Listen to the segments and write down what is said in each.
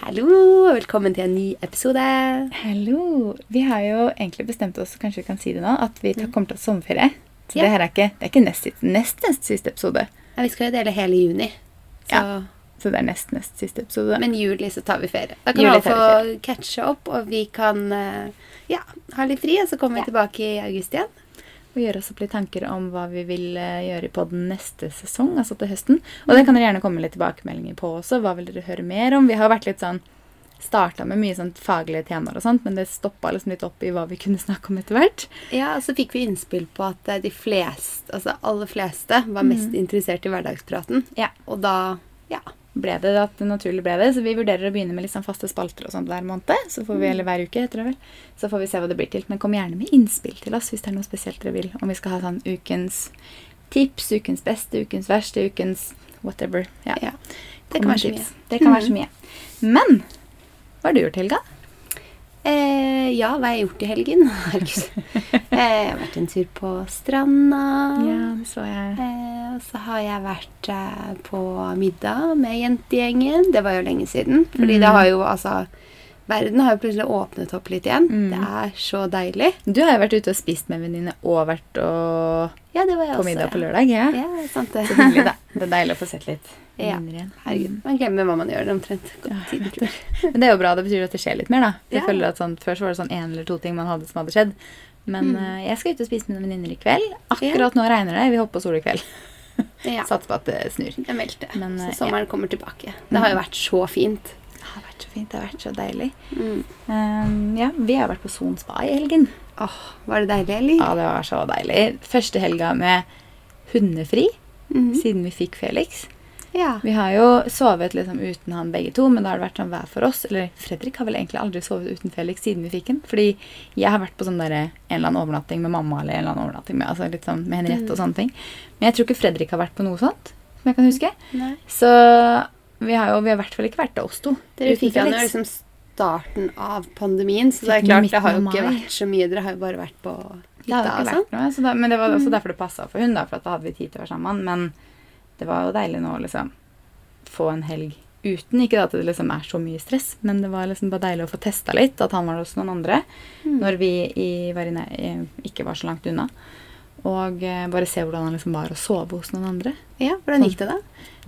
Hallo, og velkommen til en ny episode. Hallo! Vi har jo egentlig bestemt oss kanskje vi kan si det nå, at vi tar- kommer til å ha sommerferie. Så Ja. det her er ikke, det er ikke nest, nest, nest siste episode. Ja, vi skal jo dele hele juni. Så, Ja. Så det er nest nest siste episode. Men juli så tar vi ferie. Da kan Juli alle få catche opp, og vi kan eh, ja, ha litt fri, og så kommer vi Ja. tilbake i august igjen. Og gjøre oss opp litt tanker om hva vi vil eh, gjøre på den neste sesong, altså til høsten. Og det kan dere gjerne komme litt tilbakemeldinger på også. Hva vil dere høre mer om? Vi har vært litt sånn Starta med mye sånn faglige temaer og sånt, men det stoppa liksom litt opp i hva vi kunne snakke om etter hvert. Ja, og så fikk vi innspill på at eh, de fleste, altså aller fleste, var mest interessert i hverdagspraten. Ja. Og da, ja. Ble det at det naturlig ble det. Så vi vurderer å begynne med litt sånn faste spalter og sånt hver måned. Så får vi, eller hver uke, heter det vel. Så får vi se hva det blir til. Men kom gjerne med innspill til oss hvis det er noe spesielt dere vil. Om vi skal ha sånn ukens tips, ukens beste, ukens verste, ukens whatever. Ja. ja. Det kan være så. Det kan være så mye. Men hva har du gjort, Helga? Eh, ja, hva har jeg gjort i helgen? Herregud. Eh, jeg har vært en tur på stranda. Ja, det så jeg. Eh, så har jeg vært eh, på middag med jentegjengen. Det var jo lenge siden. Fordi Mm. det har jo altså Verden har jo plutselig åpnet opp litt igjen. Mm. Det er så deilig. Du har jo vært ute og spist med venninne og vært og Ja, det var jeg på også. middag ja. på lørdag. Ja. Ja, det sant det. Så hyggelig, da. Det er deilig å få sett litt Ja. Herregud. Mm. Man glemmer hva man gjør omtrent. Ja. Men det er jo bra. Det betyr at det skjer litt mer, da. Jeg føler at sånn, Før så var det sånn én eller to ting man hadde som hadde skjedd. Men Mm. uh, jeg skal ut og spise med noen venninner i kveld. Akkurat nå regner det. Vi håper på sol i kveld. Ja, Satser på at det snur. jeg meldte. Men, eh, så sommeren kommer tilbake. Det har jo vært så fint. Det har vært så fint. Det har vært så deilig. Mm. Um, ja, Vi har vært på Son spa i helgen. Åh, var det deilig, eller? Ja, det var så deilig. Første helga med hundefri Mhm. siden vi fikk Felix. Ja. Vi har jo sovet liksom uten han begge to, men da har det vært sånn hver for oss. Eller Fredrik har vel egentlig aldri sovet uten Felix siden vi fikk han. Fordi jeg har vært på sånn der, en eller annen overnatting med mamma eller en eller annen overnatting med, altså litt sånn med Henriette og sånne ting. Men jeg tror ikke Fredrik har vært på noe sånt, som jeg kan huske. Nei. Så vi har jo i hvert fall ikke vært det, oss to. Dere fikk han jo liksom starten av pandemien, så det er klart det har jo ikke vært så mye. Dere har jo bare vært på Det har hytta jo og ikke sånn. vært noe, da, men det var også derfor det passa for hun, da, for da hadde vi tid til å være sammen. Men det var jo deilig nå å liksom få en helg uten. Ikke at det liksom er så mye stress, men det var liksom bare deilig å få testa litt. At han var hos noen andre Mm. når vi i, var i, ikke var så langt unna. Og eh, bare se hvordan han liksom var å sove hos noen andre. Ja, hvordan gikk det da?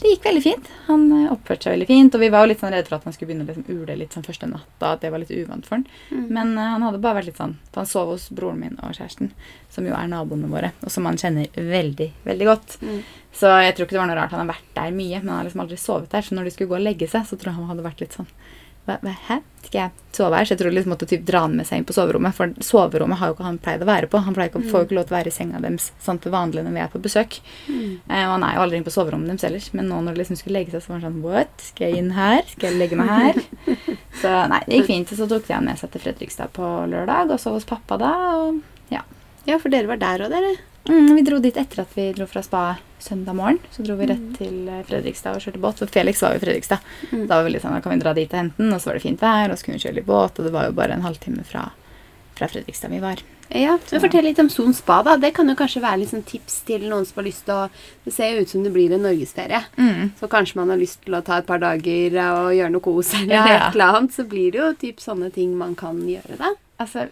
Det gikk veldig fint. Han eh, oppførte seg veldig fint. Og vi var jo litt sånn redde for at han skulle begynne å liksom ule litt sånn første natta. At det var litt uvant for han. Mm. Men eh, han hadde bare vært litt sånn For han sov hos broren min og kjæresten, som jo er naboene våre, og som han kjenner veldig, veldig godt. Mm. Så jeg tror ikke det var noe rart han har vært der mye, men han har liksom aldri sovet der. Så når de skulle gå og legge seg, så tror jeg han hadde vært litt sånn hva, Hæ? Skal jeg sove her? Så jeg tror liksom måtte typ dra han med seg inn på soverommet. For soverommet har jo ikke han pleid å være på. Han ikke, mm. får jo ikke lov til å være i senga deres sånn til vanlig når vi er på besøk. Mm. Eh, og han er jo aldri inne på soverommet deres ellers. Men nå når det liksom skulle legge seg, så var han sånn What? Skal jeg inn her? Skal jeg legge meg her? så nei, det gikk fint. Så tok de han med seg til Fredrikstad på lørdag, og så hos pappa da. Og ja. Ja, for dere var der òg, dere. Mm, vi dro dit etter at vi dro fra spa søndag morgen. Så dro vi rett Mm. til eh, Fredrikstad og kjørte båt. For Felix var jo i Fredrikstad. Mm. Da var vi litt sånn, da kan vi dra dit og hente den, og så var det fint vær, og så kunne vi kjøre litt båt, og det var jo bare en halvtime fra, fra Fredrikstad vi var. Ja, men Fortell litt om Son spa. da. Det kan jo kanskje være litt sånn tips til noen som har lyst til å Det ser jo ut som det blir en norgesferie. Mm. Så kanskje man har lyst til å ta et par dager og gjøre noe kos eller Ja, ja. et eller annet. Så blir det jo typ sånne ting man kan gjøre, da. Altså,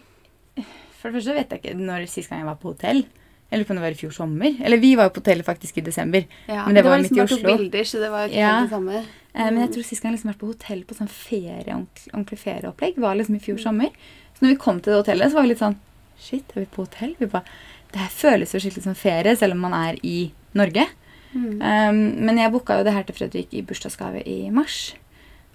for det første vet jeg ikke når sist gang jeg var på hotell. Eller om det var i fjor sommer? Eller vi var jo på hotellet faktisk i desember. Ja, Men det var jo liksom midt i Oslo. bilder, så det var ikke Ja. det samme. Mm. men jeg tror sist gang jeg liksom vært på hotell på sånn ferie, ordentlig, ferieopplegg, var liksom i fjor sommer. Så når vi kom til det hotellet, så var vi litt sånn Shit, er vi på hotell? Vi bare, det her føles jo skikkelig som ferie, selv om man er i Norge. Mm. Um, men jeg booka jo det her til Fredrik i bursdagsgave i mars.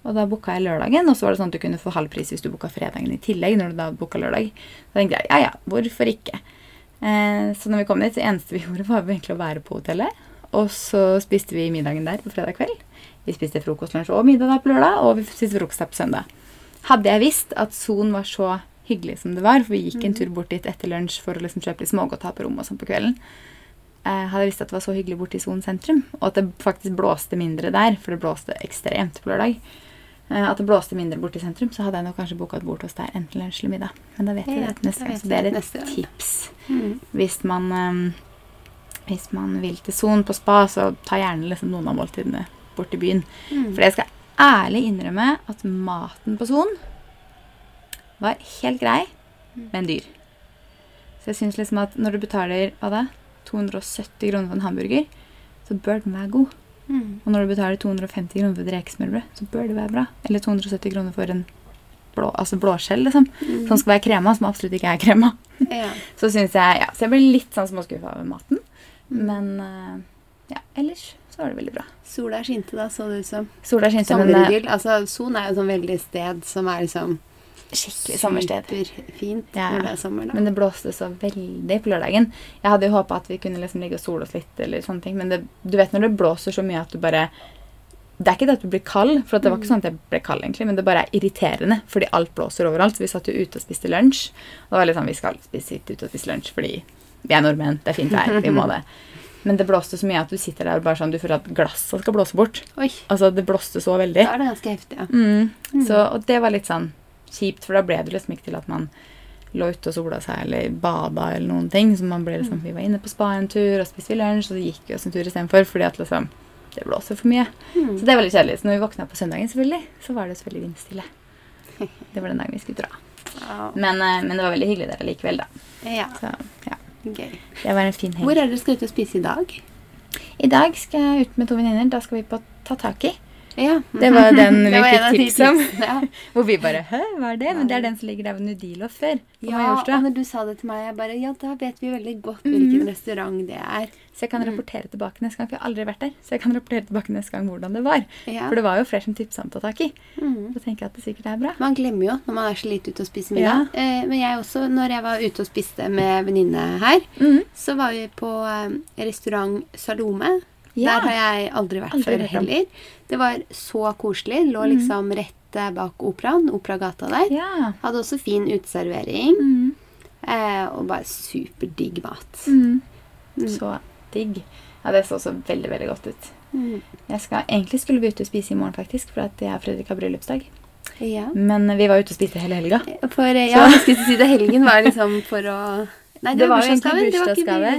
Og da booka jeg lørdagen, og så var det sånn at du kunne få halv pris hvis du booka fredagen i tillegg. når du da booka lørdag. Så tenkte jeg ja, ja, hvorfor ikke? Eh, så når vi kom dit, det eneste vi gjorde, var egentlig å være på hotellet. Og så spiste vi middagen der på fredag kveld. Vi spiste frokost, lunsj og middag der på lørdag, og vi spiste frokost der på søndag. Hadde jeg visst at Son var så hyggelig som det var, for vi gikk en tur bort dit etter lunsj for å liksom kjøpe litt smågodt og ha på rommet og sånn på kvelden, eh, hadde jeg visst at det var så hyggelig borte i Son sentrum, og at det faktisk blåste mindre der, for det blåste ekstremt på lørdag, at det blåste mindre borte i sentrum, så hadde jeg nok kanskje boka et bord hos der, enten lunsj eller middag. Men da vet Ja, det til neste gang, så det er et tips. Mm. Hvis man, um, hvis man vil til Son på spa, så ta gjerne liksom noen av måltidene bort i byen. Mm. For jeg skal ærlig innrømme at maten på Son var helt grei, men dyr. Så jeg syns liksom at når du betaler hva da, 270 kroner for en hamburger, så bør den være god. Mm. Og når du betaler 250 kroner for et rekesmørbrød, så bør det være bra. Eller 270 kroner for en blå, altså blåskjell, liksom. Mm. Som skal være krema, som absolutt ikke er krema. Ja. Så syns jeg, ja, så jeg ble litt sånn småskuffa over maten. Mm. Men uh, ja, ellers så var det veldig bra. Sola skinte da, så det ut som. Sola skinte, men det Altså, Son er jo sånn veldig sted som er liksom skikkelig sommersted. superfint Ja. når det er sommer. da. Men det blåste så veldig på lørdagen. Jeg hadde jo håpa at vi kunne liksom ligge og sole oss litt, eller sånne ting. Men det, du vet når det blåser så mye at du bare Det er ikke det at du blir kald, for det var ikke sånn at jeg ble kald, egentlig, men det bare er irriterende fordi alt blåser overalt. Så vi satt jo ute og spiste lunsj. Og det var litt sånn Vi skal spise, sitte ute og spise lunsj fordi vi er nordmenn, det er fint vær, vi må det. Men det blåste så mye at du sitter der og bare sånn Du føler at glasset skal blåse bort. Oi, Altså, det blåste så veldig. da er det ganske heftig, ja. Mm. Mm. Så, og det var litt sånn kjipt, for da ble det liksom ikke til at man lå ute og sola seg eller bada eller noen ting. Så man ble liksom, vi var inne på spa en tur, og spiste lunsj, og så gikk vi oss en tur istedenfor fordi at liksom det blåser for mye. Mm. Så det var litt kjedelig. Så når vi våkna på søndagen, selvfølgelig, så var det selvfølgelig vindstille. Det var den dagen vi skulle dra. Wow. Men, eh, men det var veldig hyggelig der likevel, da. ja, Så ja, gøy. det var en fin helg. Hvor er det dere skal ut og spise i dag? I dag skal jeg ut med to venninner. Da skal vi på Tataki. Ja. Det var den vi var fikk tips om. Ja. Hvor vi bare Hæ, hva er det? Men det er den som ligger der ved Nudilo før. Ja, og når du sa det til meg, jeg bare Ja, da vet vi veldig godt hvilken mm. restaurant det er. Så jeg kan Mm. rapportere tilbake neste gang, for jeg har aldri vært der. Så jeg kan rapportere tilbake neste gang hvordan det var. Ja. For det var jo flere som tipsa om i. Da Så tenker jeg at det sikkert er bra. Man glemmer jo når man er så lite ute og spiser middag. Eh, men jeg også, når jeg var ute og spiste med venninne her, mm. så var vi på eh, restaurant Salome. Ja. Der har jeg aldri vært Aldri før heller. Det var så koselig. Lå Mhm. liksom rett bak operaen, Operagata der. Ja. Hadde også fin uteservering. Mm. Eh, og bare superdigg mat. Mhm. Mm. Så digg. Ja, det så også veldig, veldig godt ut. Mm. Jeg skal, egentlig skulle vi ut og spise i morgen, faktisk, for at jeg og Fredrik har bryllupsdag. Ja. Men vi var ute og spiste hele helga. For eh, ja, jeg skulle si det helgen var liksom for å Nei, Det var jo egentlig det bursdagsgave.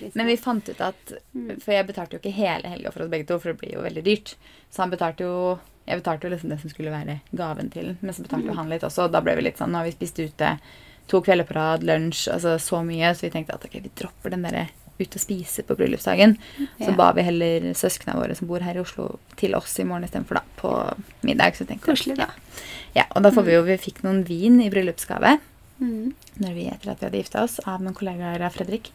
litt Men vi fant ut at Mm. For jeg betalte jo ikke hele helga for oss begge to, for det blir jo veldig dyrt. Så han betalte jo Jeg betalte jo liksom det som skulle være gaven til den, men så betalte jo han litt også. Og da ble vi litt sånn Nå har vi spist ute to kvelder på rad, lunsj, altså så mye, så vi tenkte at ok, vi dropper den derre ut og spise på bryllupsdagen. Så Ja. ba vi heller søsknene våre som bor her i Oslo, til oss i morgen istedenfor, da, på middag. Så tenkte jeg Koselig, da. Ja, og da får vi jo Vi fikk noen vin i bryllupsgave Mm. når vi etter at vi hadde gifta oss, av noen kollegaer av Fredrik.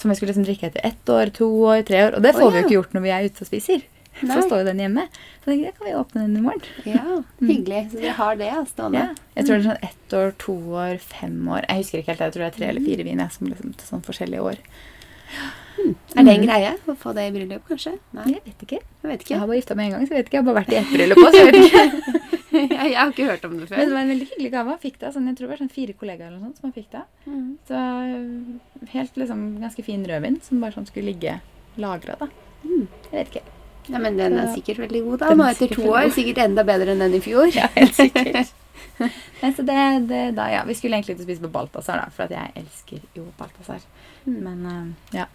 Som vi skulle liksom drikke etter ett år, to år, tre år. Og det får vi ja. jo ikke gjort når vi er ute og spiser. Nei. Så står jo den hjemme. Så jeg da kan vi åpne den i morgen. Ja, hyggelig. Så dere har det stående. Ja. Jeg tror det er sånn ett år, to år, fem år. Jeg husker ikke helt. Jeg tror det er tre eller fire vin. Som liksom sånn forskjellige år. Er det en Mm. greie å få det i bryllup, kanskje? Nei, Jeg vet ikke. jeg vet Jeg har bare gifta meg en gang, så jeg vet ikke. Jeg har bare vært i ett bryllup òg, så jeg vet ikke. jeg, jeg har ikke hørt om det før. Men det var en veldig hyggelig gave. Han fikk da. Sånn, jeg tror det var sånn fire kollegaer eller noe sånt som han fikk det. Mm. Så helt liksom ganske fin rødvin som bare sånn skulle ligge lagra, da. Mm. Jeg vet ikke. Ja, men den er sikkert veldig god, da. Nå er etter to år. god. Sikkert enda bedre enn den i fjor. Ja, helt sikkert. Nei, så det, det, da, ja. Vi skulle egentlig ikke spise på Balthazar, da, for at jeg elsker jo Balthazar. Mm. Men uh, ja,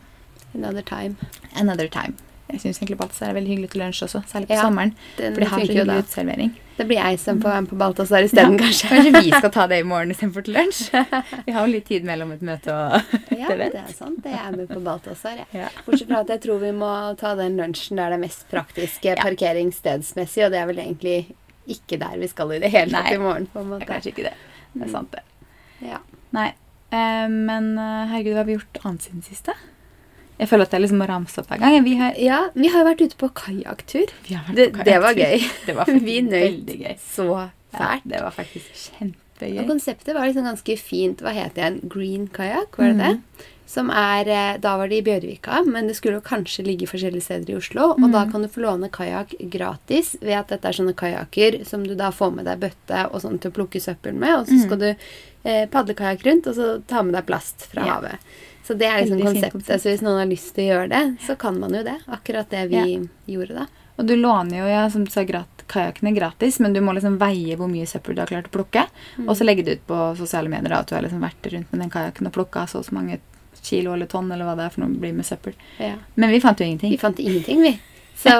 Another time. another time. Jeg syns egentlig Balthazar er veldig hyggelig til lunsj også, særlig på Ja, sommeren. Den For de har så hyggelig utservering. Det blir jeg som får være med på Balthazar isteden, kanskje. Kanskje vi skal ta det i morgen istedenfor til lunsj? Vi har jo litt tid mellom et møte og Ja, et det er sant. Det er med på Balthazar, jeg. Ja. Bortsett fra at jeg tror vi må ta den lunsjen der det er mest praktiske parkering parkeringsstedsmessig, og det er vel egentlig ikke der vi skal i det hele tatt i morgen, på en måte. kanskje ikke det. Det er sant, det. Ja. Nei. Eh, men eh, herregud, hva har vi gjort annet siden siste? Jeg føler at jeg liksom må ramse opp hver gang. Vi har, ja, vi har jo vært ute på kajakktur. Det, det var gøy. Det var Vi nøt veldig gøy. Ja, det var faktisk kjempegøy. Og konseptet var liksom ganske fint. Hva het det igjen? Green kajakk, var det mm. det? Som er eh, Da var det i Bjørvika, men det skulle jo kanskje ligge forskjellige steder i Oslo. Og Mhm. da kan du få låne kajakk gratis ved at dette er sånne kajakker som du da får med deg bøtte og sånn til å plukke søppel med, og så Mhm. skal du eh, padle kajakk rundt, og så ta med deg plast fra Ja. havet. Så det er liksom konseptet. konsept. Så hvis noen har lyst til å gjøre det, så kan man jo det. Akkurat det vi gjorde da. Og du låner jo, ja, som du sa, grat kajakkene gratis, men du må liksom veie hvor mye søppel du har klart å plukke. Mm. Og så legge det ut på sosiale medier da, at du har liksom vært rundt med den kajakken og plukka så og så mange kilo eller tonn eller hva det er for noe blir med søppel. Ja. Men vi fant jo ingenting. Vi fant ingenting, vi. Så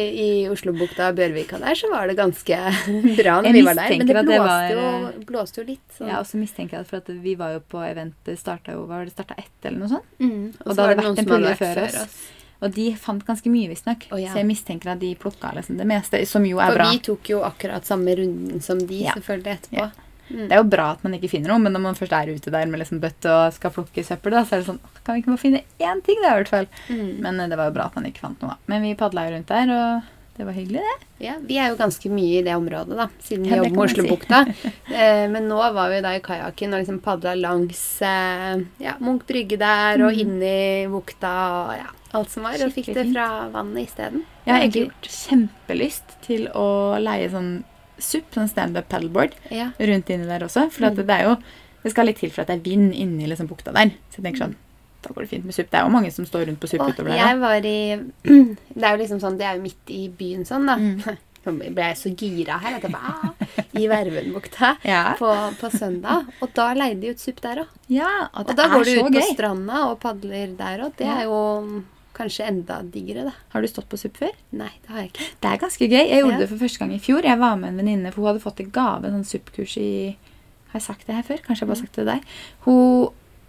i Oslobukta og Bjørvika der så var det ganske bra når Jeg vi var der. Men det blåste, det var, jo, blåste jo litt. Så. Ja, og så mistenker jeg at for at vi var jo på eventet starta jo, var det, starta ett eller noe sånt. Mm. Og og da hadde det vært en pulje før oss. Og de fant ganske mye, visstnok. Oh, ja. Så jeg mistenker at de plukka liksom det meste, som jo er For bra. vi tok jo akkurat samme runden som de, Ja. selvfølgelig, etterpå. Ja. Det er jo bra at man ikke finner noe, men når man først er ute der med liksom bøtte og skal plukke søppel, da, så er det sånn Kan vi ikke bare finne én ting, da, i hvert fall? Mm. Men eh, det var jo bra at man ikke fant noe. Men vi padla jo rundt der, og det var hyggelig, det. Ja, Vi er jo ganske mye i det området, da, siden vi Ja, jobber med Oslobukta. si. Eh, men nå var vi da i kajakken og liksom padla langs eh, ja, Munch brygge der og inn i bukta og ja, alt som var. Og fikk det fra vannet isteden. Jeg har egentlig gjort kjempelyst til å leie sånn SUP, sånn standup paddleboard, Ja. rundt inni der også. For at det er jo Det skal litt til for at det er vind inni liksom bukta der. Så jeg tenker sånn Da går det fint med SUP. Det er jo mange som står rundt på SUP utover der. jeg var i Det er jo liksom sånn, det er jo midt i byen sånn, da. Mm. Nå ble jeg så gira her at jeg bare ah, I Vervenbukta Ja. på, på søndag. Og da leide de ut SUP der òg. Ja, og Og da går du ut på stranda og padler der òg. Det Ja. er jo kanskje enda diggere, da. Har du stått på SUP før? Nei, det har jeg ikke. Det er ganske gøy. Jeg gjorde Ja. det for første gang i fjor. Jeg var med en venninne, for hun hadde fått i gave en sånn SUP-kurs i Har jeg sagt det her før? Kanskje jeg bare har sagt det til deg. Hun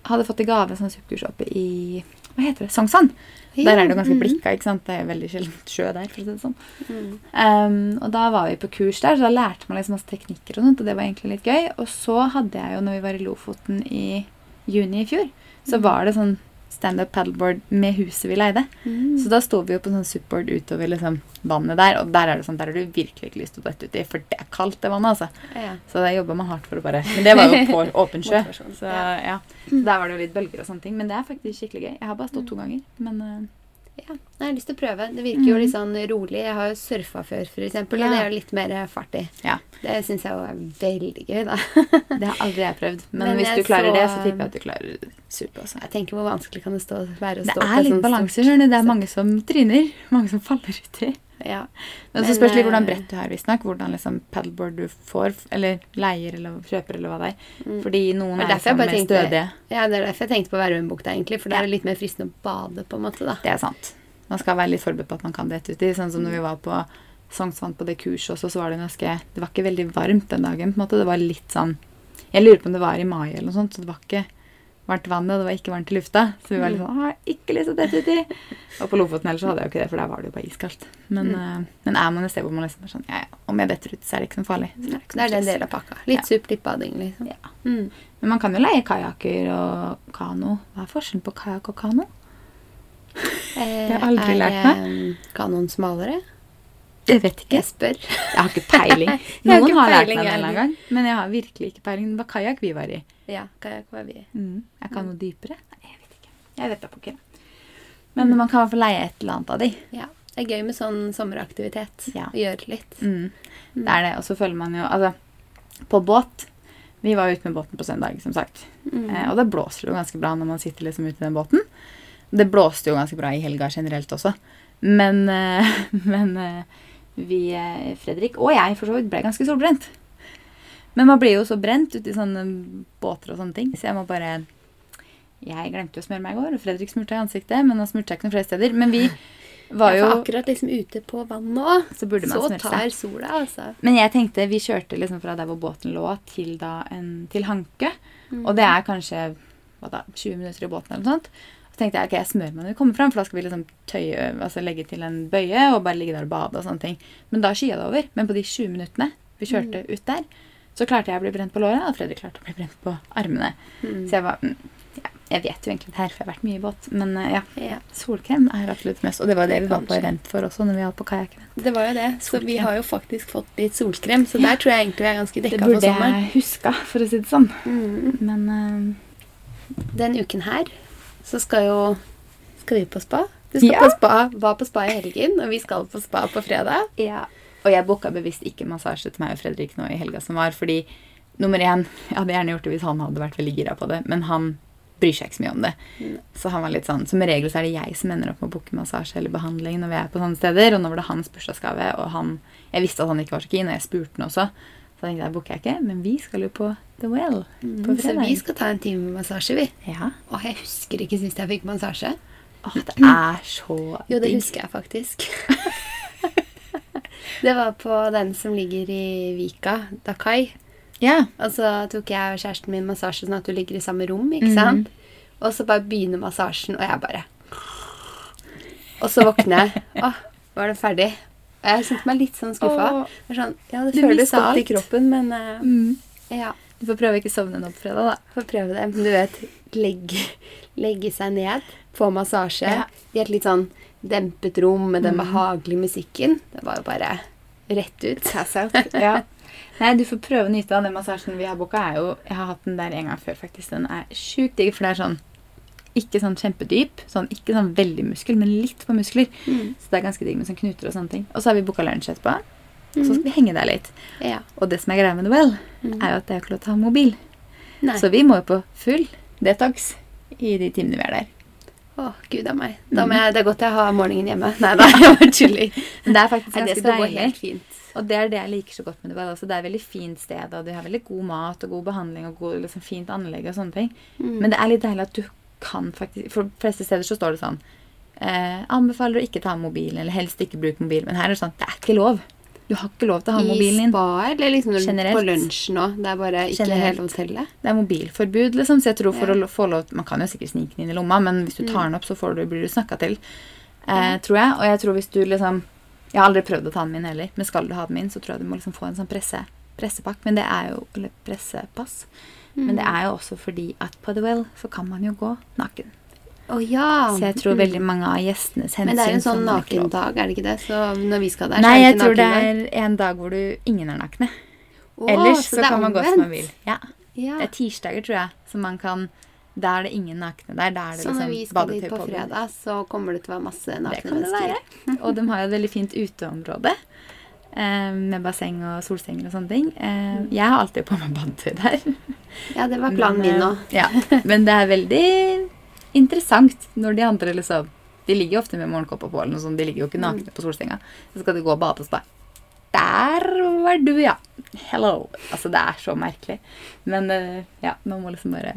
hadde fått i gave en sånn SUP-kurs oppe i Hva heter det? Sognsvann. Der er det jo ganske Mhm. blikka, ikke sant. Det er veldig sjelden sjø der, for å si det sånn. Mm. Um, og da var vi på kurs der, så da lærte man liksom masse teknikker og sånt, og det var egentlig litt gøy. Og så hadde jeg jo, når vi var i Lofoten i juni i fjor, så Mm. var det sånn standup paddleboard med huset vi leide. Mm. Så da sto vi jo på sånn supboard utover liksom vannet der, og der er det sånn, der har du virkelig ikke lyst til å dette uti, for det er kaldt, det vannet, altså. Ja. Så det jobba man hardt for å bare Men det var jo på åpen sjø. Så ja. ja. Der var det jo litt bølger og sånne ting. Men det er faktisk skikkelig gøy. Jeg har bare stått Mm. to ganger. Men eh, Ja, jeg har lyst til å prøve. Det virker jo Mm. litt sånn rolig. Jeg har jo surfa før, eksempel, Ja. og det er jo litt mer fart i. ja. Det syns jeg jo er veldig gøy, da. Det har aldri jeg prøvd. Men, Men hvis du klarer så- det, så tipper jeg at du klarer sup også. Jeg tenker hvor vanskelig kan det stå, være å Det stå litt sånn balanse, er litt du. Det er mange som tryner. Mange som faller uti. Ja. Men så spørs litt eh, hvordan brett du har, visstnok. Hvordan liksom paddleboard du får, eller leier eller kjøper, eller hva det er. Mm. Fordi noen er er liksom mer tenkte- stødige. ja, det er derfor jeg tenkte på Vervenbukta, egentlig. For Ja. er det litt mer fristende å bade, på en måte, da. Det er sant. Man skal være litt forberedt på at man kan dette uti. Sånn som når vi var på Sognsvann på det kurset også, så var det ganske Det var ikke veldig varmt den dagen. på en måte. Det var litt sånn Jeg lurer på om det var i mai eller noe sånt, så det var ikke varmt vann, og det var ikke varmt i lufta. Så vi var litt sånn Å, jeg har ikke lyst til å dette uti. Og på Lofoten ellers så hadde jeg jo ikke det, for der var det jo bare iskaldt. Men, Mm. eh, men er man et sted hvor man liksom er sånn Ja, ja, om jeg detter ut, så er det ikke så farlig. Så Det er det noe en stress. del av pakka. Litt Ja. supp, litt bading, liksom. Ja. Mm. Men man kan jo leie kajakker og kano. Hva er forskjellen på kajakk og kano? Det har aldri er lært meg. Er kanoen smalere? Jeg vet ikke. Jeg spør. Jeg har ikke peiling. Noen har har lært meg det en jeg gang, men jeg har virkelig ikke peiling. Det var kajakk vi var i. Ja, kajakk var vi i. Mm. Jeg kan noe dypere? Nei, jeg vet ikke. Jeg vet da pokker. Men man kan i hvert fall leie et eller annet av de. Ja. Det er gøy med sånn sommeraktivitet. Ja. Gjøre litt. Mm. Det er det. Og så føler man jo Altså, på båt Vi var ute med båten på søndag, som sagt. Mm. Eh, og det blåser jo ganske bra når man sitter liksom ute i den båten. Det blåste jo ganske bra i helga generelt også. Men, eh, men eh, vi, eh, Fredrik og jeg for så vidt, ble ganske solbrent. Men man blir jo så brent ute i sånne båter og sånne ting, så jeg må bare Jeg glemte jo å smøre meg i går, og Fredrik smurte i ansiktet, men han smurte seg ikke noen flere steder. Men vi var jo ja, akkurat liksom ute på vannet òg, Så burde man så smøre seg. tar sola, altså. Men jeg tenkte, vi kjørte liksom fra der hvor båten lå, til, da en, til Hanke. Og det er kanskje da, 20 minutter i båten eller noe sånt. Så tenkte jeg ok, jeg smører meg når vi kommer fram, for da skal vi liksom tøye, altså legge til en bøye og bare ligge der og bade og sånne ting. Men da skya det over. Men på de 20 minuttene vi kjørte ut der, så klarte jeg å bli brent på låret, og Fredrik klarte å bli brent på armene. Mm. Så jeg var mm, ja, Jeg vet jo egentlig det her, for jeg har vært mye i båt. Men eh, ja, solkrem er absolutt mest. Og det var det vi var på event for også, når vi var på kajakken. det var jo det. Så vi har jo faktisk fått litt solkrem, så der tror jeg egentlig vi er ganske dekka for burde jeg huska, for å si det sånn. Mm. Men uh, Den uken her så skal jo Skal vi på spa? Du skal Ja. på spa, var på spa i helgen, og vi skal på spa på fredag. Ja. Og jeg booka bevisst ikke massasje til meg og Fredrik nå i helga som var, fordi nummer én Jeg hadde gjerne gjort det hvis han hadde vært veldig gira på det, men han bryr seg ikke så mye om det. Mm. Så han var litt sånn Som regel så er det jeg som ender opp med å booke massasje eller behandling når vi er på sånne steder, og nå var det hans bursdagsgave, og han Jeg visste at han ikke var så keen, og jeg spurte han også. Så tenkte jeg booker jeg ikke, men vi skal jo på The Well på Mm, så vi skal ta en time med massasje, vi. Ja. Og jeg husker ikke sist jeg fikk massasje. Åh, det er så Jo, det husker jeg faktisk. det var på den som ligger i Vika, Dakai. Ja. Og så tok jeg og kjæresten min massasje sånn at du ligger i samme rom, ikke sant? sant? Og så bare begynner massasjen, og jeg bare Og så våkner jeg. Å, var det ferdig? Og jeg kjente meg litt sånn skuffa. Det sånn, ja, det Du føles godt i kroppen, men uh, Mm. ja. Du får prøve å ikke sovne nå på fredag, da. Får prøve det. Men du vet, legge, legge seg ned, få massasje Ja. i et litt sånn dempet rom med den Mm. behagelige musikken. Det var jo bare rett ut. ja. Nei, du får prøve å nyte av den massasjen vi har booka. Jeg har hatt den der en gang før, faktisk. Den er sjukt digg, for det er sånn ikke sånn kjempedyp, sånn, ikke sånn veldig muskel, men litt på muskler. Mm. Så det er ganske digg med sånn knuter og sånne ting. Og så har vi booka lunsj etterpå. Og så Mhm. skal vi henge der litt. Ja. Og det som er greia med Well, Mm. er jo at det er ikke lov til å ha mobil. Nei. Så vi må jo på full detox i de timene vi er der. Å, gud a meg. Da Mm. må jeg, det er godt jeg har morgenen hjemme. Nei da, jeg bare tuller. Det er faktisk ganske gå deilig. helt fint. Og det er det jeg liker så godt med det. Well. Altså, det er et veldig fint sted, og de har veldig god mat og god behandling og god, liksom, fint anlegg og sånne ting. Mm. Men det er litt deilig at du kan faktisk For de fleste steder så står det sånn eh, Anbefaler å ikke ta med mobilen, eller helst ikke bruke mobilen. Men her er det sånn Det er ikke lov. Du har ikke lov til å ha I mobilen din. spa, eller liksom Generelt. på lunsjen òg? Det er bare ikke Generelt. hele hotellet? Det er mobilforbud, liksom. Så jeg tror for Ja. å få lov Man kan jo sikkert snike den inn i lomma, men hvis du tar Mm. den opp, så får du, blir du snakka til. Eh, Tror jeg. Og jeg tror hvis du liksom Jeg har aldri prøvd å ta den min heller, men skal du ha den min, så tror jeg du må liksom få en sånn presse, pressepakk. Men det er jo Eller pressepass. Men det er jo også fordi at på The Well så kan man jo gå naken. Å ja. Så jeg tror veldig mange av gjestenes hensyn Men det er en sånn nakendag, er det ikke det? Så når vi skal der, så Nei, jeg tror det er en dag hvor du ingen er nakne. Oh, Ellers så, er kan man gå som man vil. Ja. Ja. Det er tirsdager, tror jeg, så man kan Da er det ingen nakne der. Da er det Så når liksom vi skal dit på fredag, så kommer det til å være masse Det nakne mennesker. Og de har jo et veldig fint uteområde. Eh, med basseng og solsenger og sånne ting. Eh, jeg har alltid på meg badetøy der. Ja, det var planen min nå. eh, Ja, men det er veldig interessant når de andre liksom De ligger jo ofte med morgenkåpa på, eller noe sånt. De ligger jo ikke nakne Mm. på solsenga. Så skal de gå og bade og så Der var du, ja. Hello. Altså, det er så merkelig. Men eh, ja, man må liksom bare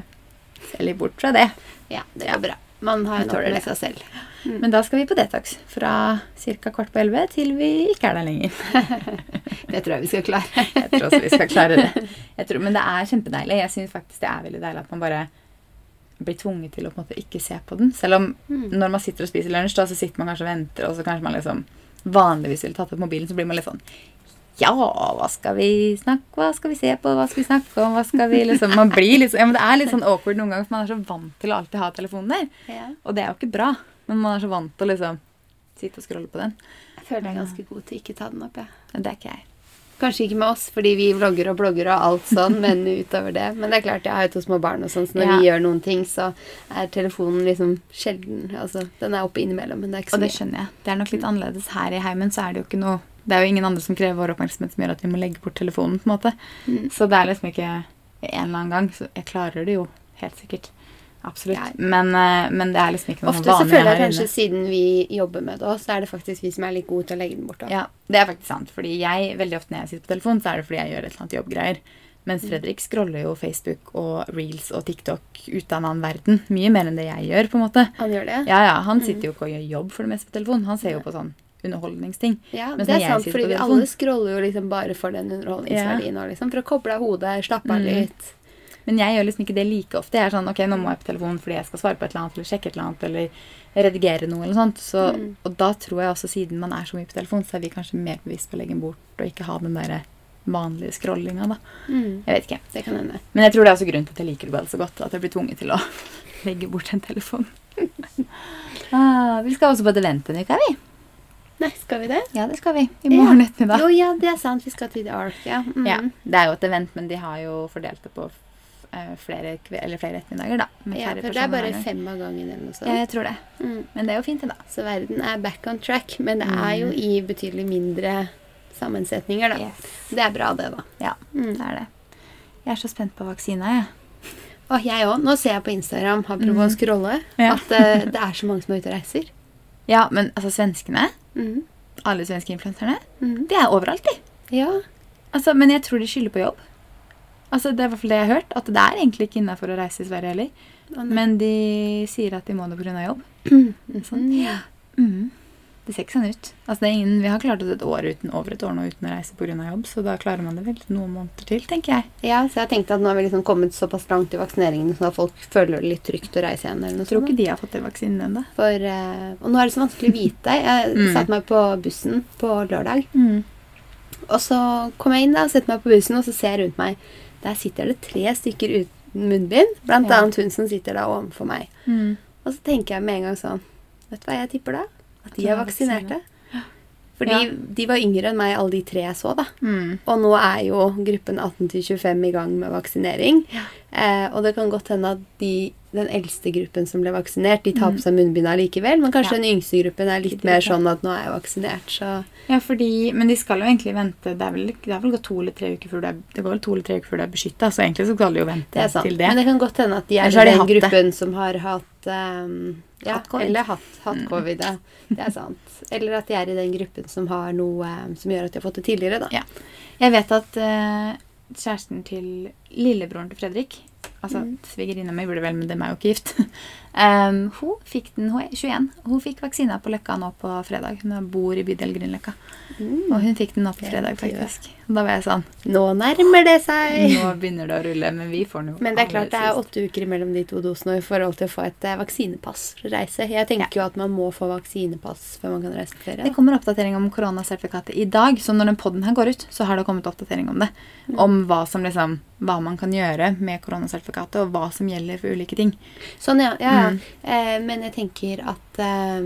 se litt bort fra det. Ja, det er bra. Man har nok med det. seg selv. Men da skal vi på detox fra ca. kvart på elleve til vi ikke er der lenger. Det tror jeg vi skal klare. Jeg tror også vi skal klare det. Tror, men det er kjempedeilig. Jeg syns faktisk det er veldig deilig at man bare blir tvunget til å på en måte ikke se på den. Selv om Mm. når man sitter og spiser lunsj, da, så sitter man kanskje og venter, og så kanskje man liksom Vanligvis ville tatt opp mobilen, så blir man litt sånn Ja, hva skal vi snakke Hva skal vi se på? Hva skal vi snakke om? Hva skal vi liksom Man blir sånn Ja, men det er litt sånn awkward noen ganger, for man er så vant til å alltid ha telefonen der. Ja. Og det er jo ikke bra. Men man er så vant til å liksom sitte og scrolle på den. Jeg føler jeg er ganske god til å ikke ta den opp, jeg. Ja. det er ikke jeg. Kanskje ikke med oss, fordi vi vlogger og blogger og alt sånn, men utover det. Men det er klart, jeg har jo to små barn og sånn, så når Ja. vi gjør noen ting, så er telefonen liksom sjelden Altså, den er oppe innimellom, men det er ikke så mye. Og det skjønner jeg. Det er nok litt annerledes her i heimen, så er det jo ikke noe Det er jo ingen andre som krever vår oppmerksomhet som gjør at vi må legge bort telefonen, på en måte. Mm. Så det er liksom ikke en eller annen gang. Så jeg klarer det jo helt sikkert. Absolutt. Ja. Men, eh, men det er liksom ikke noe Ofte så føler jeg kanskje, siden vi jobber med det òg, så er det faktisk vi som er litt gode til å legge den bort. også. Ja, det er faktisk sant. Fordi jeg, veldig ofte når jeg sitter på telefon, så er det fordi jeg gjør et eller annet jobbgreier. Mens Mm. Fredrik scroller jo Facebook og Reels og TikTok ut av en annen verden. Mye mer enn det jeg gjør, på en måte. Han gjør det? Ja, ja, Han sitter jo ikke og gjør jobb for det meste på telefon. Han ser jo på sånn underholdningsting. Ja, Mens det er sant, fordi vi alle scroller jo liksom bare for den underholdningsverdien og liksom, for å koble av hodet, slappe av Mm. litt. Men jeg gjør liksom ikke det like ofte. Jeg er sånn, ok, nå må jeg på telefonen fordi jeg skal svare på et eller annet, eller sjekke et eller annet, eller redigere noe, eller sånt. Så, Mm. Og da tror jeg også, siden man er så mye på telefon, så er vi kanskje mer bevisst på å legge den bort, og ikke ha den der vanlige scrollinga, da. Mm. Jeg vet ikke. Det kan hende. Men jeg tror det er også grunnen til at jeg liker det så godt, at jeg blir tvunget til å legge bort en telefon. ah, vi skal også på et event denne uka, vi. Nei, skal vi det? Ja, det skal vi. I morgen ettermiddag. Jo, ja, det er sant. Vi skal til The Ark, ja. Mm. Ja, det er jo et event, men de har jo fordelt det på flere, kve eller flere ettermiddager, da. ja for det er bare fem av gangen eller noe sånt. Ja, jeg tror det. Mm. Men det er jo fint, det, da. Så verden er back on track, men det er jo Mm. i betydelig mindre sammensetninger, da. Det er bra, det, da. Ja, Mm. det er det. Jeg er så spent på vaksina, jeg. Og jeg òg. Nå ser jeg på Instagram, har prøvd å Mm. scrolle, Ja. at uh, det er så mange som er ute og reiser. Ja, men altså, svenskene, Mm. alle svenske influenserne, Mm. de er overalt, de. Ja. Altså, men jeg tror de skylder på jobb. Altså, Det er i hvert fall det jeg har hørt. At det er egentlig ikke innafor å reise i Sverige heller. Men de sier at de må det pga. jobb. Sånn. ja. Mm. Det ser ikke sånn ut. Altså, det er ingen, vi har klart det et år uten, over et år nå uten å reise pga. jobb, så da klarer man det vel noen måneder til, tenker jeg. Ja, så jeg tenkte at nå har vi liksom kommet såpass langt i vaksineringen så at folk føler det litt trygt å reise igjen. eller noe Jeg tror sånt. ikke de har fått den vaksinen ennå. Eh, og nå er det så vanskelig å vite. Jeg Mm. satte meg på bussen på lørdag, Mm. og så kom jeg inn da, og setter meg på bussen, og så ser jeg rundt meg. Der sitter det tre stykker uten munnbind, blant Ja. annet hun som sitter da overfor meg. Mm. Og så tenker jeg med en gang sånn Vet du hva jeg tipper da? At de er vaksinerte. Fordi Ja. de var yngre enn meg, alle de tre jeg så, da. Mm. Og nå er jo gruppen 18-25 i gang med vaksinering. Ja. Eh, og det kan godt hende at de, den eldste gruppen som ble vaksinert, de tar Mm. på seg munnbind allikevel. Men kanskje Ja. den yngste gruppen er litt mer sånn at nå er jeg vaksinert, så Ja, fordi, men de skal jo egentlig vente Det er vel, det er vel gått to eller tre uker før du er, det går vel to eller tre uker før du er beskytta, så egentlig så skal du jo vente det til det. Men det kan godt hende at de er i de den hatt det. gruppen som har hatt um, ja, Hatt. Eller hatt, hatt Mm. covid, ja. Det er sant. Eller at de er i den gruppen som har noe ehm, som gjør at de har fått det tidligere, da. Ja. Jeg vet at uh, kjæresten til lillebroren til Fredrik Altså Mm. svigerinna mi burde vel, men dem er jo ikke gift. Em, hun fikk den, hun er 21. Hun fikk vaksina på Løkka nå på fredag. Hun bor i bydel Grünerløkka. Mm. Og hun fikk den nå på fredag, faktisk. Da var jeg sånn Nå nærmer det seg! Nå begynner det å rulle, men vi får den jo Men det er klart det er åtte uker mellom de to dosene i forhold til å få et eh, vaksinepass for å reise. Jeg tenker jo at man må få vaksinepass før man kan reise på ferie. Det kommer oppdatering om koronasertifikatet i dag, så når den podden her går ut, så har det kommet oppdatering om det. Mm. Om hva som liksom Hva man kan gjøre med koronasertifikatet, og hva som gjelder for ulike ting. Sånn, ja. ja, ja. Mm. Eh, men jeg tenker at eh,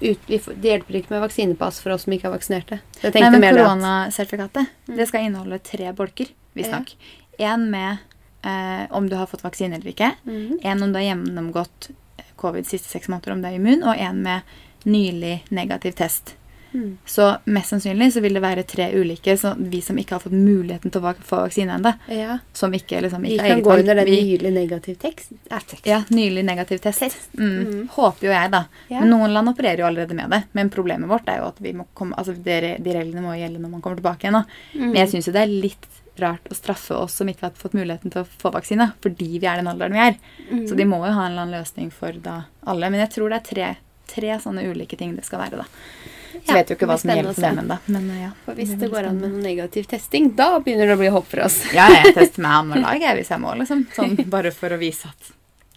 ut, Det hjelper ikke med vaksinepass for oss som ikke er vaksinerte. Nei, men koronasertifikatet Mm. det skal inneholde tre bolker, visstnok. Én med eh, om du har fått vaksine eller ikke. Mhm. En om du har gjennomgått covid siste seks måneder, om du er immun. Og en med nylig negativ test. Mm. Så mest sannsynlig så vil det være tre ulike, så vi som ikke har fått muligheten til å få vaksine ennå, Ja. som ikke, liksom, ikke vi kan gå under den nylig negativ tekst. Eh, tekst. Ja, nylig negativ test. Test. Mm. Mm. Håper jo jeg, da. Ja. Men noen land opererer jo allerede med det. Men problemet vårt er jo at vi må komme, altså de, de reglene må gjelde når man kommer tilbake igjen. Mm. Men jeg syns jo det er litt rart å straffe oss som ikke har fått muligheten til å få vaksine, fordi vi er den alderen vi er. Mm. Så de må jo ha en eller annen løsning for da alle. Men jeg tror det er tre, tre sånne ulike ting det skal være, da. Så Ja, vet jo ikke hva som gjelder for dem ennå. Men ja. For hvis det går an med noen noe negativ testing, da begynner det å bli håp for oss. Ja, jeg tester meg annenhver dag jeg, hvis jeg må, liksom. Sånn bare for å vise at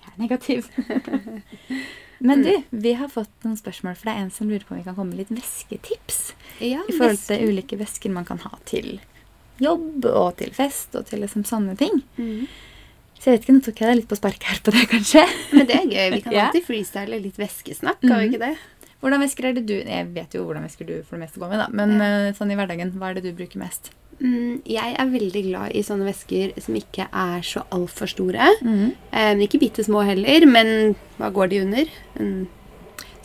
jeg er negativ. Men du, vi har fått noen spørsmål, for det er en som lurer på om vi kan komme med litt væsketips. Ja, I forhold til ulike væsker man kan ha til jobb og til fest og til liksom sånne ting. Mm. Så jeg vet ikke, nå tok jeg deg litt på sparket her på det, kanskje. Men det er gøy. Vi kan alltid freestyle litt væskesnakk, kan vi Mhm. ikke det? Hvordan væsker er det du Jeg vet jo hvordan væsker du for det meste går med, da. Men ja. sånn i hverdagen, hva er det du bruker mest? Mm, jeg er veldig glad i sånne væsker som ikke er så altfor store. Mm. Eh, ikke bitte små heller, men hva går de under? En,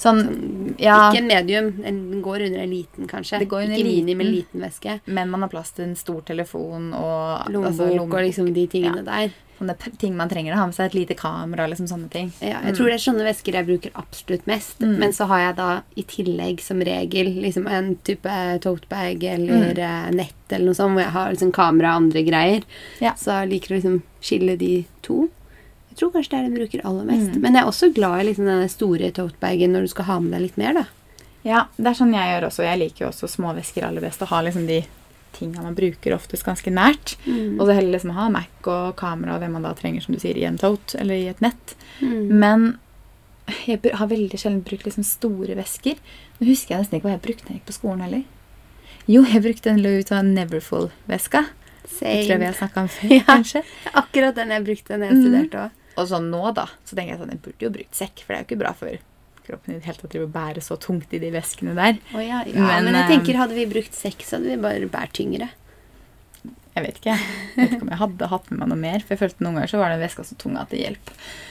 Sånn, ja, Ikke en medium. Den går under en liten, kanskje. Det går under ikke mini, men liten. væske. men man har plass til en stor telefon og Lommebok altså, lommebok. og liksom de tingene der. Sånne ting man trenger å ha med seg. Et lite kamera, liksom sånne ting. Ja, jeg tror det er sånne væsker jeg bruker absolutt mest. Mm. Men så har jeg da i tillegg som regel liksom en type totebag eller Mm. eh, nett eller noe sånt, hvor jeg har liksom kamera og andre greier. Ja. Så jeg liker å liksom skille de to. Jeg tror kanskje det er det jeg bruker aller mest. Mm. Men jeg er også glad i liksom den store totebagen når du skal ha med deg litt mer, da. Ja, det er sånn jeg gjør også. Jeg liker jo også små væsker aller best. Å ha liksom de tinga man bruker oftest ganske nært. Mm. Og så heller liksom ha Mac og kamera og hvem man da trenger, som du sier, i en tote eller i et nett. Mm. Men jeg har veldig sjelden brukt liksom store vesker. Nå husker jeg nesten ikke hva jeg brukte da jeg gikk på skolen heller. Jo, jeg brukte en Louis Vuitton Neverfull-veska. Det tror jeg vi har snakka om før, Ja. kanskje. Akkurat den jeg brukte når jeg Mm. studerte òg. Og så nå, da, så tenker jeg sånn, jeg burde jo brukt sekk, for det er jo ikke bra for kroppen i det hele tatt å bære så tungt i de veskene der. Oh, ja, ja, Men, men, jeg eh, tenker hadde vi brukt sekk, så hadde vi bare båret tyngre. Jeg vet ikke. Jeg vet ikke om jeg hadde hatt med meg noe mer, for jeg følte noen ganger så var den veska så tung at det hjelp.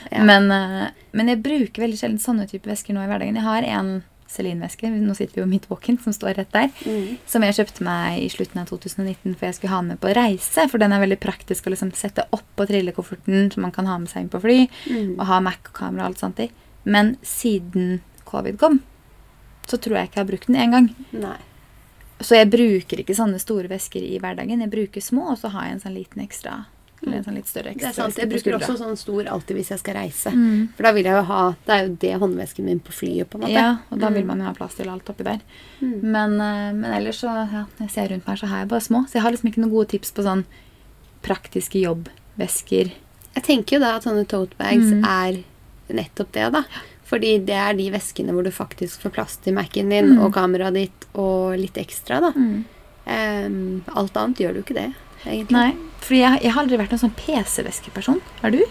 Ja. Men, eh, men jeg bruker veldig sjelden sånne type vesker nå i hverdagen. Jeg har en Celine-veske, nå sitter vi jo midt walk-in, som står rett der, Mm. som jeg kjøpte meg i slutten av 2019 for jeg skulle ha den med på reise, for den er veldig praktisk å liksom sette på trillekofferten, som man kan ha med seg inn på fly, Mm. og ha Mac og kamera og alt sånt i. Men siden covid kom, så tror jeg ikke jeg har brukt den én gang. Nei. Så jeg bruker ikke sånne store vesker i hverdagen. Jeg bruker små, og så har jeg en sånn liten ekstra Eller en sånn litt større Det er sant. Jeg bruker også sånn stor alltid hvis jeg skal reise. Mm. For da vil jeg jo ha Det er jo det håndvesken min på flyet, på en måte. Ja, og da vil Mm. man jo ha plass til alt oppi der. Mm. Men, eh, men ellers så ja, når jeg ser rundt meg, så har jeg bare små. Så jeg har liksom ikke noen gode tips på sånn praktiske jobbvesker. Jeg tenker jo da at sånne tote bags Mm. er nettopp det, da. Fordi det er de veskene hvor du faktisk får plass til Mac-en din Mm. og kameraet ditt og litt ekstra, da. Um, alt annet gjør du ikke det, egentlig. Nei, fordi jeg, jeg har aldri vært noen sånn PC-veskeperson. Har du?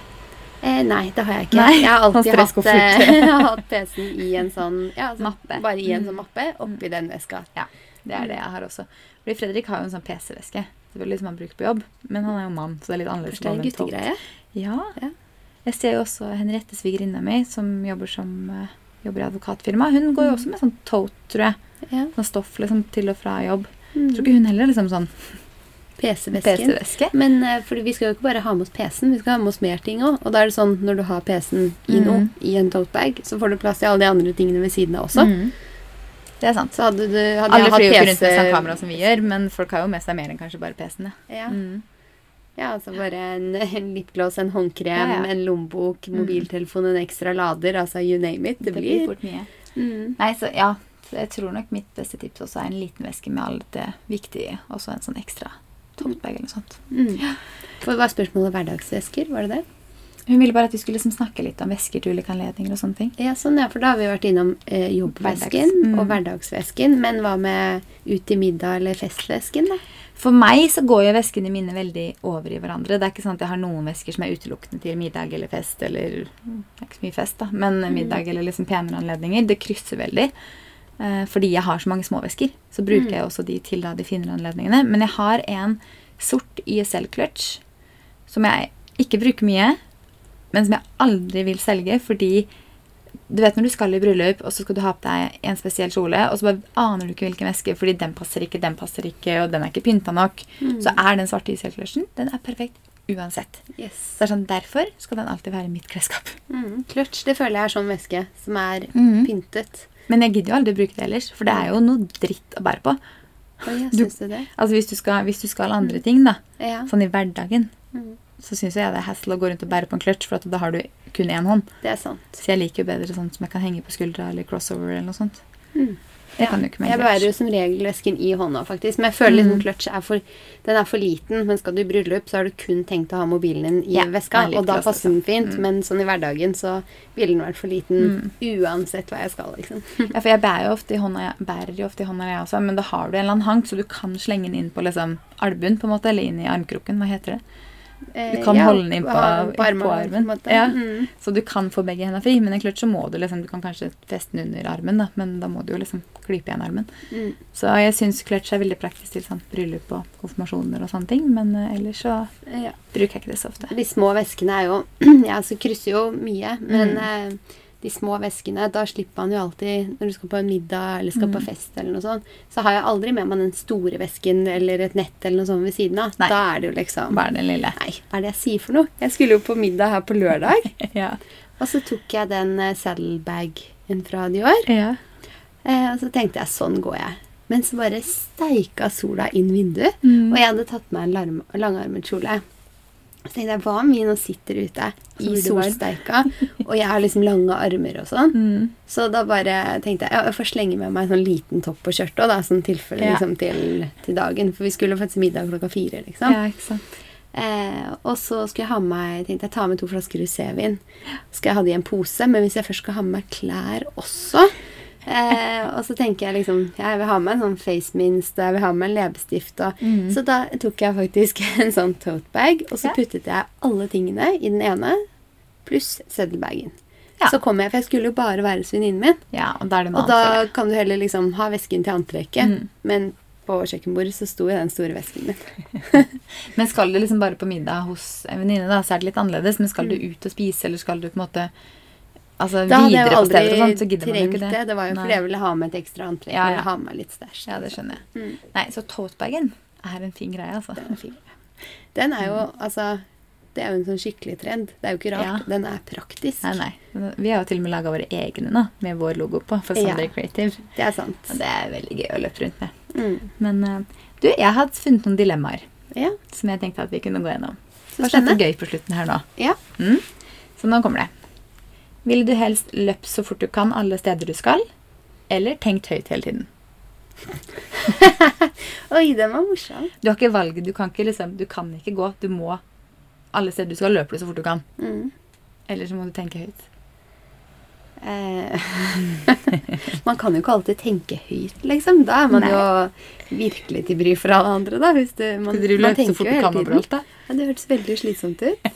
Eh, nei, det har jeg ikke. Nei, jeg har alltid sånn hatt, eh, hatt PC-en i en sånn ja, altså, Mappe. Bare i en Mm. sånn mappe oppi den veska. Ja, det er det jeg har også. Fordi Fredrik har jo en sånn PC-veske. Selvfølgelig som han bruker på jobb, men han er jo mann, så det er litt annerledes. Først er det guttegreie. Ja. Ja. Jeg ser jo også Henriette, svigerinna mi, som jobber som eh, jobber i advokatfirma. Hun går jo også med sånn tote, tror jeg. Ja. Sånn stoff liksom til og fra jobb. Mm. Tror ikke hun heller er liksom sånn PC-vesken. PC-veske. Men eh, fordi vi skal jo ikke bare ha med oss PC-en, vi skal ha med oss mer ting òg. Og da er det sånn når du har PC-en i noe, Mm. i en totebag, så får du plass til alle de andre tingene ved siden av også. Mm. Det er sant. Så hadde du hadde Alle flyr jo ikke rundt med sånn kamera som vi gjør, men folk har jo med seg mer enn kanskje bare PC-en. Ja. Mm. ja, altså bare en, en lipgloss, en håndkrem, Ja, ja. en lommebok, mobiltelefon, en ekstra lader. Altså you name it. Det, Det blir blir fort mye. mm. Nei, så ja. Så jeg tror nok mitt beste tips også er en liten veske med alt det viktige, og så en sånn ekstra totebag eller noe sånt. Mm. For hva er spørsmålet hverdagsvesker? Var det det? Hun ville bare at vi skulle liksom snakke litt om vesker til ulike anledninger og sånne ting. Ja, sånn, ja, for da har vi vært innom eh, jobbvesken Hverdags- mm. og hverdagsvesken. Men hva med ut til middag eller festvesken, da? For meg så går jo veskene mine veldig over i hverandre. Det er ikke sånn at jeg har noen vesker som er utelukkende til middag eller fest, eller Det er ikke så mye fest, da, men middag eller liksom penere anledninger. Det krysser veldig. Eh, fordi jeg har så mange småvesker, så bruker Mm. jeg også de til da de finere anledningene. Men jeg har en sort ISL-clutch som jeg ikke bruker mye, men som jeg aldri vil selge fordi du vet når du skal i bryllup, og så skal du ha på deg en spesiell kjole, og så bare aner du ikke hvilken veske, fordi den passer ikke, den passer ikke, og den er ikke pynta nok. Så er den svarte ISL-clutchen den er perfekt uansett. Yes. Så det er sånn, Derfor skal den alltid være i mitt klesskap. Mm. Clutch, det føler jeg er sånn veske som er mm. pyntet. Men jeg gidder jo aldri bruke det ellers, for det er jo noe dritt å bære på. Oh, Du- det? Altså Hvis du skal, hvis du skal andre ting, da, Ja. sånn i hverdagen, Mm. så syns jeg det er hassle å gå rundt og bære på en clutch, for at da har du kun én hånd. Det er sant. Så jeg liker jo bedre sånn som jeg kan henge på skuldra eller crossover eller noe sånt. Mm. Det kan du ikke med Jeg bærer jo som regel vesken i hånda, faktisk. Men jeg føler liksom Mm. clutch er for Den er for liten, men skal du i bryllup, så har du kun tenkt å ha mobilen din i Ja, veska, og da passer den altså. fint. Mm. Men sånn i hverdagen så ville den vært for liten uansett hva jeg skal, liksom. Ja, for jeg bærer jo ofte i hånda, bærer jo ofte i hånda jeg også, men da har du en eller annen hank, så du kan slenge den inn på liksom albuen, på en måte, eller inn i armkroken. Hva heter det? Eh, Du kan holde den inn på- på armen, armen. på. Ja. Mm. Så du kan få begge hendene fri, men en kløtsj så må du liksom Du kan kanskje feste den under armen, da, men da må du jo liksom klype igjen armen. Mm. Så jeg syns clutch er veldig praktisk til sånn bryllup og konfirmasjoner og sånne ting, men uh, ellers så Ja. bruker jeg ikke det så ofte. De små veskene er jo Ja, så krysser jo mye, men Mm. uh, de små veskene, da slipper man jo alltid Når du skal på en middag eller skal på Mm. fest eller noe sånt, så har jeg aldri med meg den store vesken eller et nett eller noe sånt ved siden av. Nei. Da er det jo liksom Bare den lille. Nei, hva er det jeg sier for noe? Jeg skulle jo på middag her på lørdag, Ja. og så tok jeg den eh, saddlebagen fra Dior. ja. Eh, og så tenkte jeg sånn går jeg. Men så bare steika sola inn vinduet, Mm. og jeg hadde tatt meg en langarmet kjole. Så tenkte jeg, hva om vi nå sitter ute i solsteika, og jeg har liksom lange armer og sånn. Mm. Så da bare tenkte jeg ja, jeg får slenge med meg en sånn liten topp og skjørt òg, sånn tilfelle Ja. liksom, til, til dagen. For vi skulle faktisk middag klokka fire, liksom. ja, ikke sant. Eh, og så skulle jeg ha med meg tenkte jeg ta med to flasker rosévin. Skal jeg ha det i en pose, men hvis jeg først skal ha med meg klær også eh, Og så tenker jeg liksom Jeg vil ha med en sånn face minst, og jeg vil ha med en leppestift. Og, Mm. Så da tok jeg faktisk en sånn tote bag, og så Ja. puttet jeg alle tingene i den ene, pluss seddelbagen. Ja. Så kom jeg, for jeg skulle jo bare være hos venninnen min. Ja, og da er det Og da kan du heller liksom ha vesken til antrekket. Mm. Men på kjøkkenbordet så sto jo den store vesken min. Men skal du liksom bare på middag hos en venninne, da, så er det litt annerledes. Men skal du Mm. ut og spise, eller skal du på en måte altså, Da hadde jeg jo aldri sånt, så trengt det. det. Det var jo fordi jeg ville ha med et ekstra antrekk. Ja, Ja. Ha med litt stæsj. Ja, det skjønner jeg. Mm. Nei, så totebagen er en fin greie, altså. Den er fin. Den er jo altså Det er jo en sånn skikkelig trend. Det er jo ikke rart. Ja. Den er praktisk. Nei, nei. Vi har jo til og med laga våre egne nå, med vår logo på, for Ja. Creative. Det er sant. Og det er veldig gøy å løpe rundt med. Mm. Men eh, du, jeg har funnet noen dilemmaer Ja. som jeg tenkte at vi kunne gå gjennom. Så det var gøy på slutten her nå. Ja. Mm. Så nå kommer det. Ville du helst løpt så fort du kan alle steder du skal, eller tenkt høyt hele tiden? Oi, den var morsom. Du har ikke valget. Du kan ikke, liksom, du kan ikke gå. Du må alle steder du skal, løpe så fort du kan. Mm. Eller så må du tenke høyt. Eh, man kan jo ikke alltid tenke høyt, liksom. Da er man Nei. jo virkelig til bry for alle andre, da. Hvis du, man, du man så fort du kan overalt? Ja, det hørtes veldig slitsomt ut.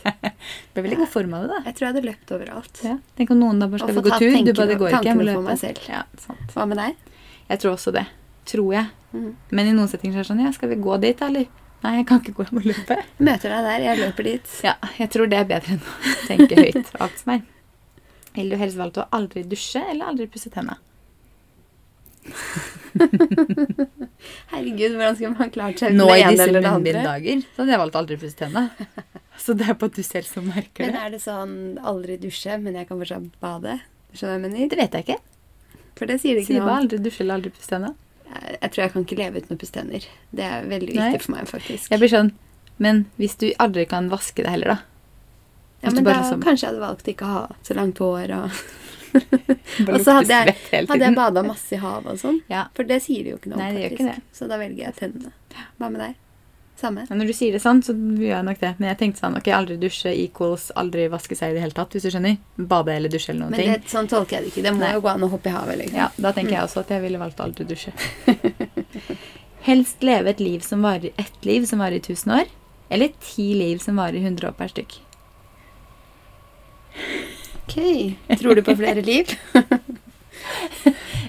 Blir veldig god form av det, da. Jeg tror jeg hadde løpt overalt. Ja. Tenk om noen da bare skal gå tur. Du bare det går ikke, jeg må løpe. selv. Ja, sant. Hva med deg? Jeg tror også det. Tror jeg. Mm. Men i noen settinger er det sånn Ja, skal vi gå dit, eller? Nei, jeg kan ikke gå, jeg må løpe. Møter deg der, jeg løper dit. Ja, jeg tror det er bedre enn å tenke høyt alt som er. Vil du helst valgt å aldri dusje eller aldri pusse tenna? Herregud, hvordan skulle man klart seg Nå med i disse munnbinddager så hadde jeg valgt å aldri pusse tenna. Så det er på at du selv som merker det. Men er det sånn aldri dusje, men jeg kan fortsatt bade? Skjønner du hva jeg mener? Det vet jeg ikke. For det sier det ikke Sier noe bare om. aldri dusje eller aldri pusse tenna. Jeg, jeg tror jeg kan ikke leve uten å pusse tenner. Det er veldig Nei. for meg, faktisk. Jeg blir sånn Men hvis du aldri kan vaske det heller, da? Ja, men da liksom- kanskje jeg hadde valgt ikke å ha så langt hår. Og, og så hadde jeg, hadde jeg bada masse i havet og sånn. Ja. For det sier det jo ikke noe om, faktisk. Så da velger jeg tennene. Hva med deg? Samme? Ja, Når du sier det sånn, så gjør jeg nok det. Men jeg tenkte sånn, ok, aldri dusje equals aldri vaske seg i det hele tatt, hvis du skjønner. Bade eller dusje eller noen Men ting. det, sånn tolker jeg det ikke. Det må Nei. jo gå an å hoppe i havet, liksom. Ja, da tenker jeg også at jeg ville valgt å aldri dusje. Helst leve et liv som varer ett liv som varer i 1000 år, eller ti liv som varer i 100 år per stykk. Ok. Tror du på flere liv?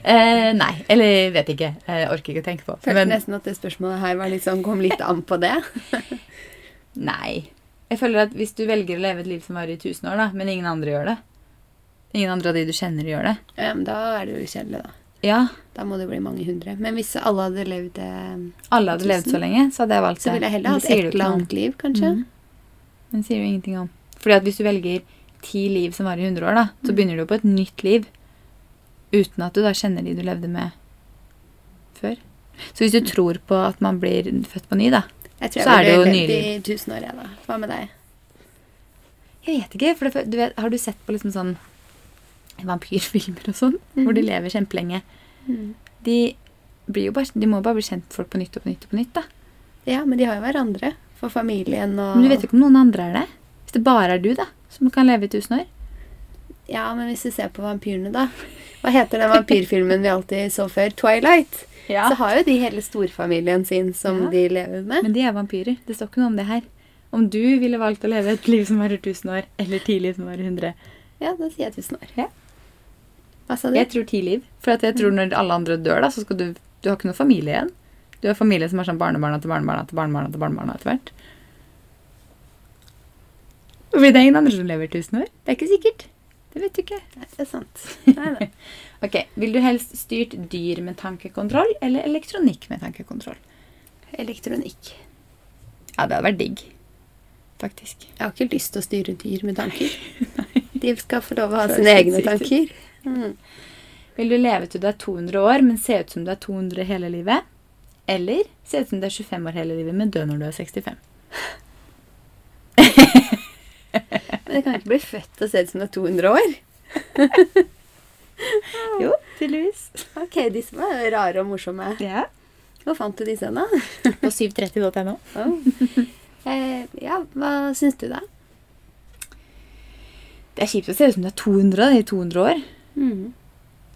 Eh, nei, eller vet ikke. Jeg orker ikke å tenke på. Følte Men nesten at det spørsmålet her var liksom, kom litt an på det. nei. Jeg føler at hvis du velger å leve et liv som varer i 1000 år, da, men ingen andre gjør det Ingen andre av de du kjenner, gjør det. Ja, men da er det jo kjedelig, da. Ja, Da må det bli mange hundre. Men hvis alle hadde levd eh, alle hadde levd så lenge, så hadde jeg valgt det. så ville jeg heller hatt om. langt liv, kanskje. Mm. Men det sier jo ingenting om. Fordi at hvis du velger ti liv som varer i 100 år, da, så Mm. begynner du på et nytt liv. Uten at du da kjenner de du levde med før. Så hvis du tror på at man blir født på ny, da Jeg tror jeg Så er det jo ville levd nylig. i 1000 år, jeg, da. Hva med deg? Jeg vet ikke. For det, du vet, har du sett på liksom sånn vampyrfilmer og sånn? Hvor de Mhm. lever kjempelenge. Mm. De, blir jo bare, de må bare bli kjent folk på nytt og på nytt og på nytt. da. Ja, men de har jo hverandre. For familien og Men du vet jo ikke om noen andre er det. Hvis det bare er du da, som kan leve i tusen år. Ja, men hvis du ser på vampyrene, da. Hva heter den vampyrfilmen vi alltid så før? Twilight. Så har jo de hele storfamilien sin som Ja. de lever med. Men de er vampyrer. Det står ikke noe om det her. Om du ville valgt å leve et liv som varer 1000 år, eller ti liv som varer 100. Ja, da sier jeg tusen år. Ja. Hva sa du? Jeg tror ti liv. For at jeg tror når alle andre dør, da, så skal du Du har ikke noe familie igjen. Du har familie som er sånn barnebarna til barnebarna til barnebarna til barnebarna etter hvert. Fordi det ingen andre som lever 1000 år. Det er ikke sikkert. Det vet du ikke. Nei, det er sant. Nei. Ok, Vil du helst styrt dyr med tankekontroll eller elektronikk med tankekontroll? Elektronikk. Ja, det hadde vært digg. Faktisk. Jeg har ikke lyst til å styre dyr med tanker. De skal få lov å ha sine egne tanker. Mm. Vil du leve til du er 200 år, men se ut som du er 200 hele livet? Eller se ut som du er 25 år hele livet, men dø når du er 65? Men jeg kan ikke bli født og se ut som du er 200 år. Jo, tydeligvis. Ok, disse var rare og morsomme. Ja. Hvor fant du disse, da? På 730.no. Oh. Eh, ja, hva syns du, da? Det er kjipt å se ut som du er 200 i 200 år. Mm.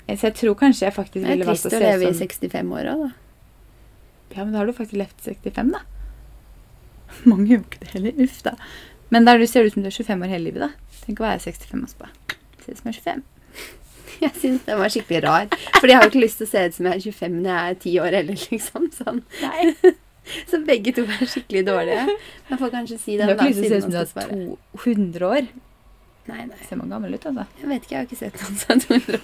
Så jeg tror kanskje jeg faktisk ville Det er ville valgt trist å å leve i 65 år òg, da. Ja, men da har du faktisk levd til 65, da. Mange gjør ikke det heller. Uff, da. Men der du ser ut som du er 25 år hele livet, da. Tenk å være 65 og så bare Se ut som jeg er 25. Jeg syns den var skikkelig rar. Fordi jeg har jo ikke lyst til å se ut som jeg er 25 når jeg er 10 år heller, liksom. Sånn. Nei. Så begge to er skikkelig dårlige. Man får kanskje si Du har ikke lyst til å se ut som du er 200 år. Nei, nei. Ser man gammel ut, altså. Jeg vet ikke, jeg har ikke sett noen som er 200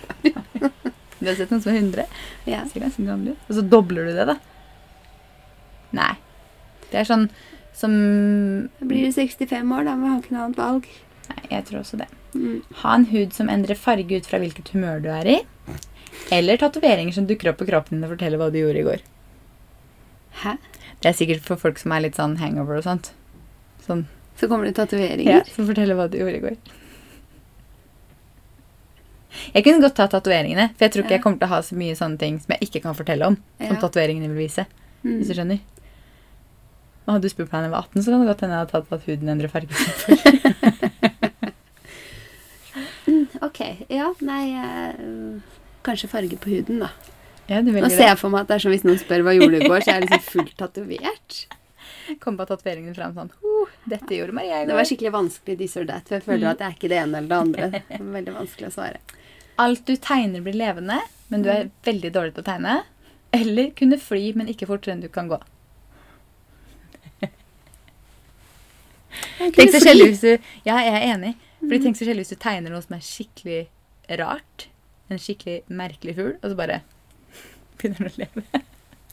år. Du har sett noen som er 100. Ja. Ser ganske gammel ut. Og så dobler du det, da. Nei. Det er sånn som Da blir du 65 år, da må jeg ha ikke noe annet valg. Nei, jeg tror også det. Mm. Ha en hud som endrer farge ut fra hvilket humør du er i. Eller tatoveringer som dukker opp på kroppen din og forteller hva du gjorde i går. Hæ? Det er sikkert for folk som er litt sånn hangover og sånt. Sånn Så kommer det Ja, som forteller hva du gjorde i går. Jeg kunne godt ta tatoveringene, for jeg tror ikke Ja. jeg kommer til å ha så mye sånne ting som jeg ikke kan fortelle om. Som Ja. tatoveringene vil vise. Mm. Hvis du skjønner. Og hadde du spurt meg da jeg var 18, så kan det godt hende jeg hadde tatt at huden endrer farge. Ok, ja, nei øh, Kanskje farge på huden, da. ja, Nå ser jeg for meg at det er som hvis noen spør hva gjorde du i går, så er jeg liksom fullt tatovert. Kom på tatoveringene fram sånn oh, Dette gjorde Maria i Det var skikkelig vanskelig this or that, for jeg føler at det er ikke det ene eller det andre. Det var veldig vanskelig å svare. Alt du tegner, blir levende, men du er veldig dårlig til å tegne. Eller kunne fly, men ikke fortere enn du kan gå. Tenk så kjedelig hvis du Ja, jeg er enig. Fordi tenk så kjedelig hvis du tegner noe som er skikkelig rart. En skikkelig merkelig fugl, og så bare begynner du å leve.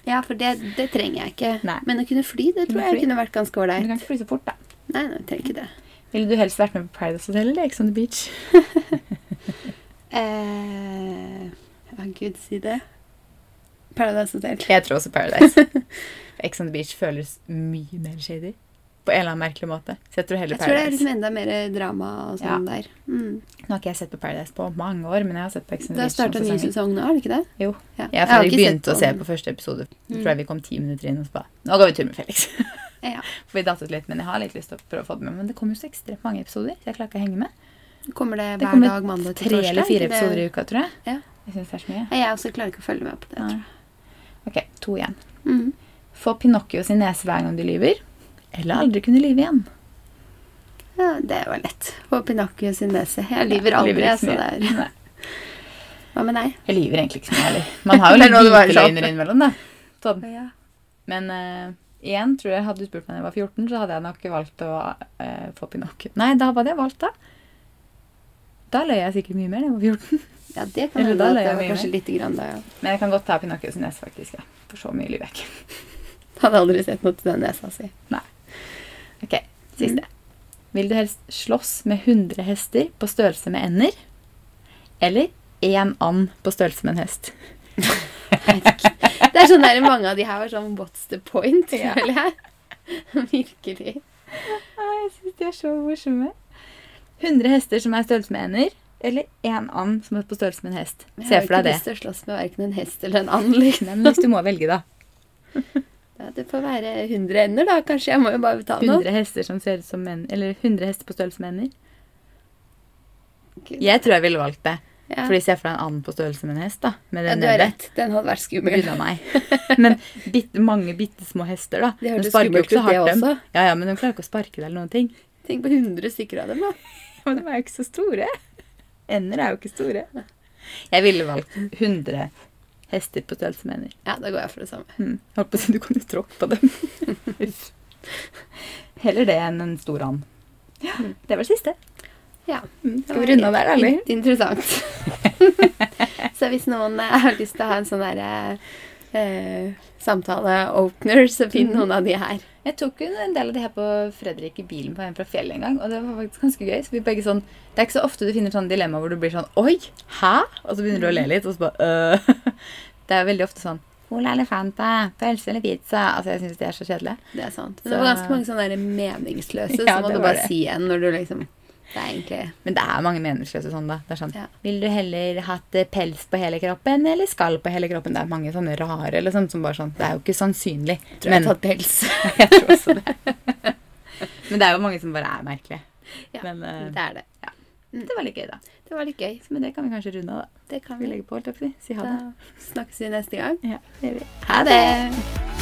Ja, for det, det trenger jeg ikke. Nei. Men å kunne fly, det tror jeg kunne vært ganske ålreit. du kan ikke fly så fort, da. Nei, nei, jeg trenger ikke det. Ville du helst vært med på Paradise Hotel eller Ex on the Beach? Eh, ja, gud, si det. Paradise Hotel. Jeg tror også Paradise. Ex on the Beach føles mye mer shady. På en eller annen merkelig måte. Så jeg tror heller Jeg tror det er liksom enda mer drama og sånn der. Mm. Nå har ikke jeg sett på Paradise på mange år, men jeg har sett på Ex on Det har starta en ny sesong nå, er det ikke det? Jo. Ja. Jeg, har har ikke begynt å se på første episode. Mm. tror jeg vi kom ti minutter inn og så bare Nå går vi tur med Felix. Ja. For vi dattet litt, men jeg har litt lyst til å prøve å få det med. Men det kommer jo så ekstremt mange episoder, så jeg klarer ikke å henge med. Kommer det hver dag mandag til Tre eller fire episoder i uka, tror jeg. Ja. Jeg synes det er så mye. Jeg også klarer ikke å følge med på det. Jeg. Ok, to igjen. Mm. Få Pinocchio sin nese hver gang du lyver, eller aldri kunne lyve igjen. Ja, det var lett. Og Pinocchio sin nese. Jeg lyver aldri, Lyver så så det er Nei. Hva med deg? Jeg lyver egentlig ikke så mye heller. Man har jo litt det hvite løgner innimellom, da. Sånn. Ja. Men uh, igjen, tror jeg, hadde du spurt meg da jeg var 14, så hadde jeg nok valgt å uh, få Pinocchio. Nei, da hadde jeg valgt da. Da løy jeg sikkert mye mer da jeg var 14. ja, det kan hende det var kanskje mer. lite grann da, ja. Men jeg kan godt ta Pinocchios nese, faktisk. Ja. For så mye lyver jeg ikke. Hadde aldri sett noe til den nesa si. Ok, siste. Vil du helst slåss med 100 hester på størrelse med ender? Eller én and på størrelse med en hest? Det er sånn der mange av de her var sånn What's the point? Ja. føler jeg. Virkelig. jeg syns de er så morsomme. 100 hester som er størrelse med ender, eller én and som er på størrelse med en hest? Se for deg det. Jeg har ikke lyst til å slåss med verken en hest eller en and. Liksom. Nei, men hvis du må velge, da. Ja, det får være 100 ender, da. Kanskje jeg må jo bare betale noe. 100 hester som ser ut som menn, eller 100 hester på størrelse med ender. Jeg tror jeg ville valgt det. Ja. Fordi se for deg en and på størrelse med en hest, da. Med ja, du har rett. Den hadde vært skummel. Men bitte, mange bitte små hester, da. Det De hørtes skummelt ut, det også. Ja, ja, men de klarer ikke å sparke deg eller noen ting. Tenk på 100 stykker av dem, da. Men de er jo ikke så store. Ender er jo ikke store. Jeg ville valgt 100 hester på størrelse med hender. Ja, da går jeg for det samme. Mm. Jeg holdt på å si du kan jo tråkke på dem. Heller det enn en stor and. Ja, det var det siste. Ja. Mm. Skal vi runde av der, eller? Interessant. så hvis noen eh, har lyst til å ha en sånn derre eh, samtale-opener, så finn Mhm. noen av de her. Jeg tok en del av det her på Fredrik i bilen på en fra fjellet en gang, og det var faktisk ganske gøy. Så vi begge sånn, Det er ikke så ofte du finner sånne dilemmaer hvor du blir sånn Oi, hæ? Og så begynner du å le litt, og så bare øh. Det er veldig ofte sånn Cola eller Fanta? Pølse eller pizza? Altså, jeg syns de er så kjedelige. Det er sant. Men Så- det var ganske mange sånne meningsløse, Ja, så må du bare det. si en når du liksom Det egentlig Men det er mange meningsløse sånn, da. Det er sånn Ja. Vil du heller hatt eh, pels på hele kroppen eller skall på hele kroppen? Det er mange sånne rare eller sånn som bare sånn Det er jo ikke sannsynlig. Tror jeg Men har tatt pels. jeg tror også det. Men det er jo mange som bare er merkelige. Ja, Men uh, det er det. det var litt gøy, da. Det var litt gøy. Men det kan vi kanskje runde av, da. Det kan vi vi. legge på, holdt jeg på å si. Si ha det. Da snakkes vi neste gang. Ja, det gjør vi. Ha det!